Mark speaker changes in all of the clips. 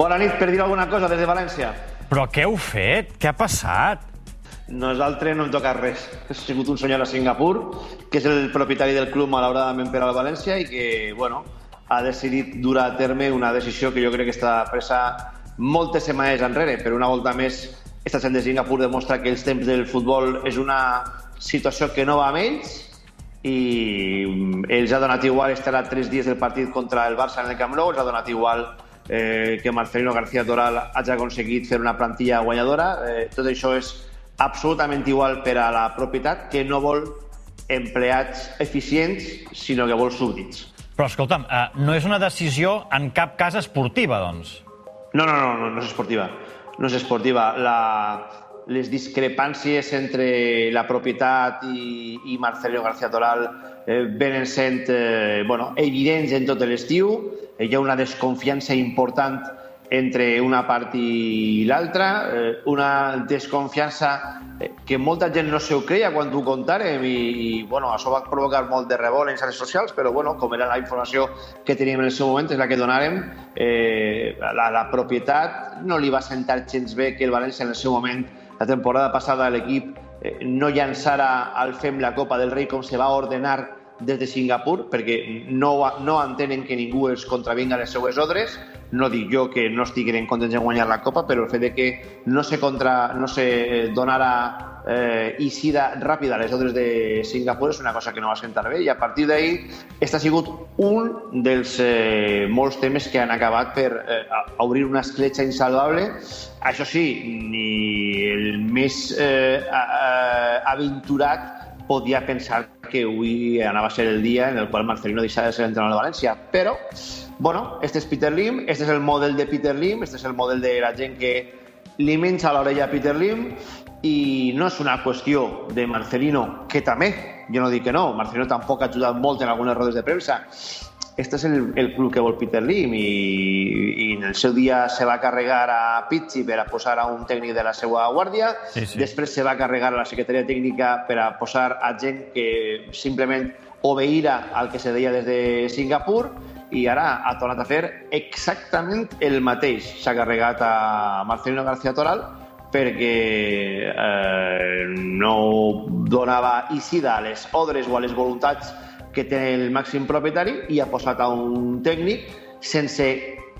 Speaker 1: Bona nit, per dir alguna cosa des de València.
Speaker 2: Però què heu fet? Què ha passat?
Speaker 1: Nosaltres no hem tocat res. Ha sigut un senyor a Singapur, que és el propietari del club, malauradament, per al València, i que, bueno, ha decidit dur a terme una decisió que jo crec que està presa moltes setmanes enrere. Per una volta més, esta gent de Singapur demostra que els temps del futbol és una situació que no va amb ells i ells ha donat igual estar a tres dies del partit contra el Barça en el Camp Nou, els ha donat igual eh, que Marcelino García Toral hagi aconseguit fer una plantilla guanyadora. Eh, tot això és absolutament igual per a la propietat, que no vol empleats eficients, sinó que vol súbdits.
Speaker 2: Però, escolta'm, eh, no és una decisió en cap cas esportiva, doncs.
Speaker 1: No, no, no, no, no és esportiva. No és esportiva. La, les discrepàncies entre la propietat i, i Marcelino García Toral eh, venen sent eh, bueno, evidents en tot l'estiu. Eh, hi ha una desconfiança important entre una part i l'altra, eh, una desconfiança eh, que molta gent no s'ho creia quan ho contàrem i, i bueno, això va provocar molt de revolt en xarxes socials, però bueno, com era la informació que teníem en el seu moment, és la que donàrem, eh, la, la propietat no li va sentar gens bé que el València en el seu moment, la temporada passada, l'equip eh, no llançara al FEM la Copa del Rei com se va ordenar des de Singapur, perquè no, no entenen que ningú els contravinga les seues ordres. No dic jo que no estiguin contents en guanyar la Copa, però el fet de que no se, contra, no se donara eh, eixida ràpida a les ordres de Singapur és una cosa que no va sentar bé i a partir d'ahir aquest ha sigut un dels eh, molts temes que han acabat per eh, obrir una escletxa insalvable. Això sí, ni el més eh, aventurat podia pensar que avui anava a ser el dia en el qual Marcelino deixava de ser entrenador de València. Però, bueno, este és Peter Lim, este és el model de Peter Lim, este és el model de la gent que li menja l'orella a Peter Lim i no és una qüestió de Marcelino, que també, jo no dic que no, Marcelino tampoc ha ajudat molt en algunes rodes de premsa, este és el, el club que vol Peter Lim i, i en el seu dia se va carregar a Pizzi per a posar a un tècnic de la seva guàrdia,
Speaker 2: Sí, sí.
Speaker 1: després se va carregar a la secretaria tècnica per a posar a gent que simplement obeïra al que se deia des de Singapur i ara ha tornat a fer exactament el mateix. S'ha carregat a Marcelino García Toral perquè eh, no donava eixida a les ordres o a les voluntats que té el màxim propietari i ha posat a un tècnic sense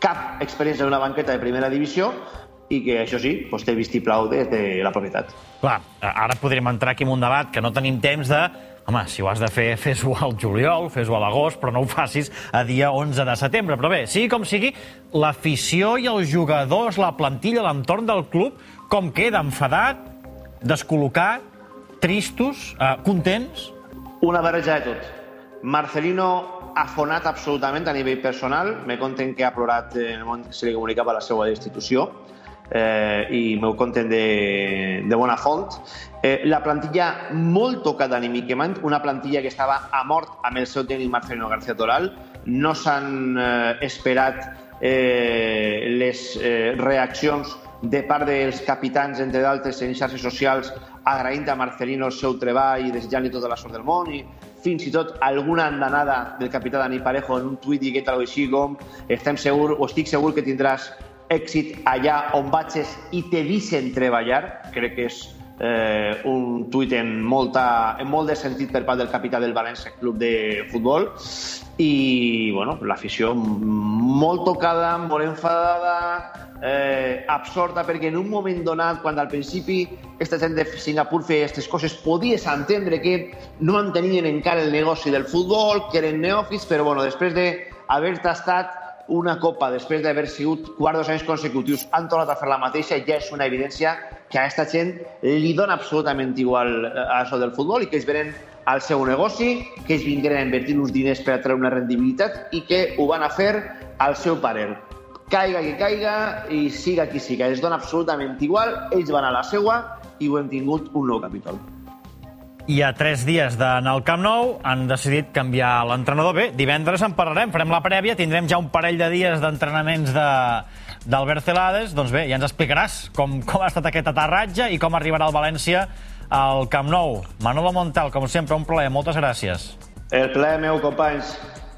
Speaker 1: cap experiència en una banqueta de primera divisió i que, això sí, doncs té vistiplau des de la propietat.
Speaker 2: Clar, ara podríem entrar aquí en un debat que no tenim temps de... Home, si ho has de fer, fes-ho al juliol, fes-ho a l'agost, però no ho facis a dia 11 de setembre. Però bé, sigui com sigui, l'afició i els jugadors, la plantilla, l'entorn del club, com queda? Enfadat? Descol·locat? Tristos? Eh, contents?
Speaker 1: Una barreja de tot. Marcelino afonat absolutament a nivell personal. Me conten que ha plorat en el moment que se li comunicava la seva destitució eh, i m'ho conten de, de bona font. Eh, la plantilla molt tocada anímicament, una plantilla que estava a mort amb el seu tècnic Marcelino García Toral. No s'han eh, esperat eh, les eh, reaccions de part dels capitans, entre d'altres, en xarxes socials, agraint a Marcelino el seu treball i desitjant-li tota la sort del món i fins i tot alguna andanada del capità Dani Parejo en un tuit dient alguna així com estem segur o estic segur que tindràs èxit allà on vagis i te deixen treballar. Crec que és eh, un tuit en, molta, en molt de sentit per part del capità del València Club de Futbol i bueno, l'afició molt tocada, molt enfadada, eh, absorta, perquè en un moment donat, quan al principi aquesta gent de Singapur feia aquestes coses, podies entendre que no entenien encara el negoci del futbol, que eren neòfits, però bueno, després d'haver tastat una copa, després d'haver sigut quarts anys consecutius, han tornat a fer la mateixa, ja és una evidència que a aquesta gent li dona absolutament igual eh, a això del futbol i que es venen al seu negoci, que es vingueren a invertir uns diners per a treure una rendibilitat i que ho van a fer al seu parer. Caiga qui caiga i siga qui siga. Es dona absolutament igual, ells van a la seua i ho hem tingut un nou capítol.
Speaker 2: I a tres dies d'anar al Camp Nou han decidit canviar l'entrenador. Bé, divendres en parlarem, farem la prèvia, tindrem ja un parell de dies d'entrenaments de d'Albert Celades. Doncs bé, ja ens explicaràs com, com ha estat aquest aterratge i com arribarà el València al Camp Nou. Manolo Montal, com sempre, un plaer. Moltes gràcies.
Speaker 1: El plaer meu, companys.